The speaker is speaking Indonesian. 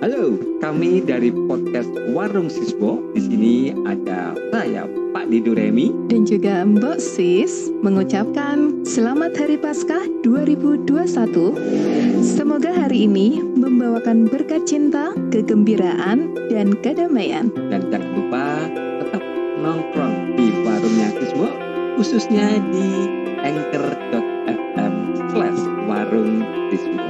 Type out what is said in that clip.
Halo, kami dari podcast Warung Sisbo. Di sini ada saya Pak Diduremi dan juga Mbok Sis mengucapkan selamat Hari Paskah 2021. Semoga hari ini membawakan berkat cinta, kegembiraan, dan kedamaian. Dan jangan lupa tetap nongkrong di warungnya Sisbo, khususnya di anchor.fm slash warung Sisbo.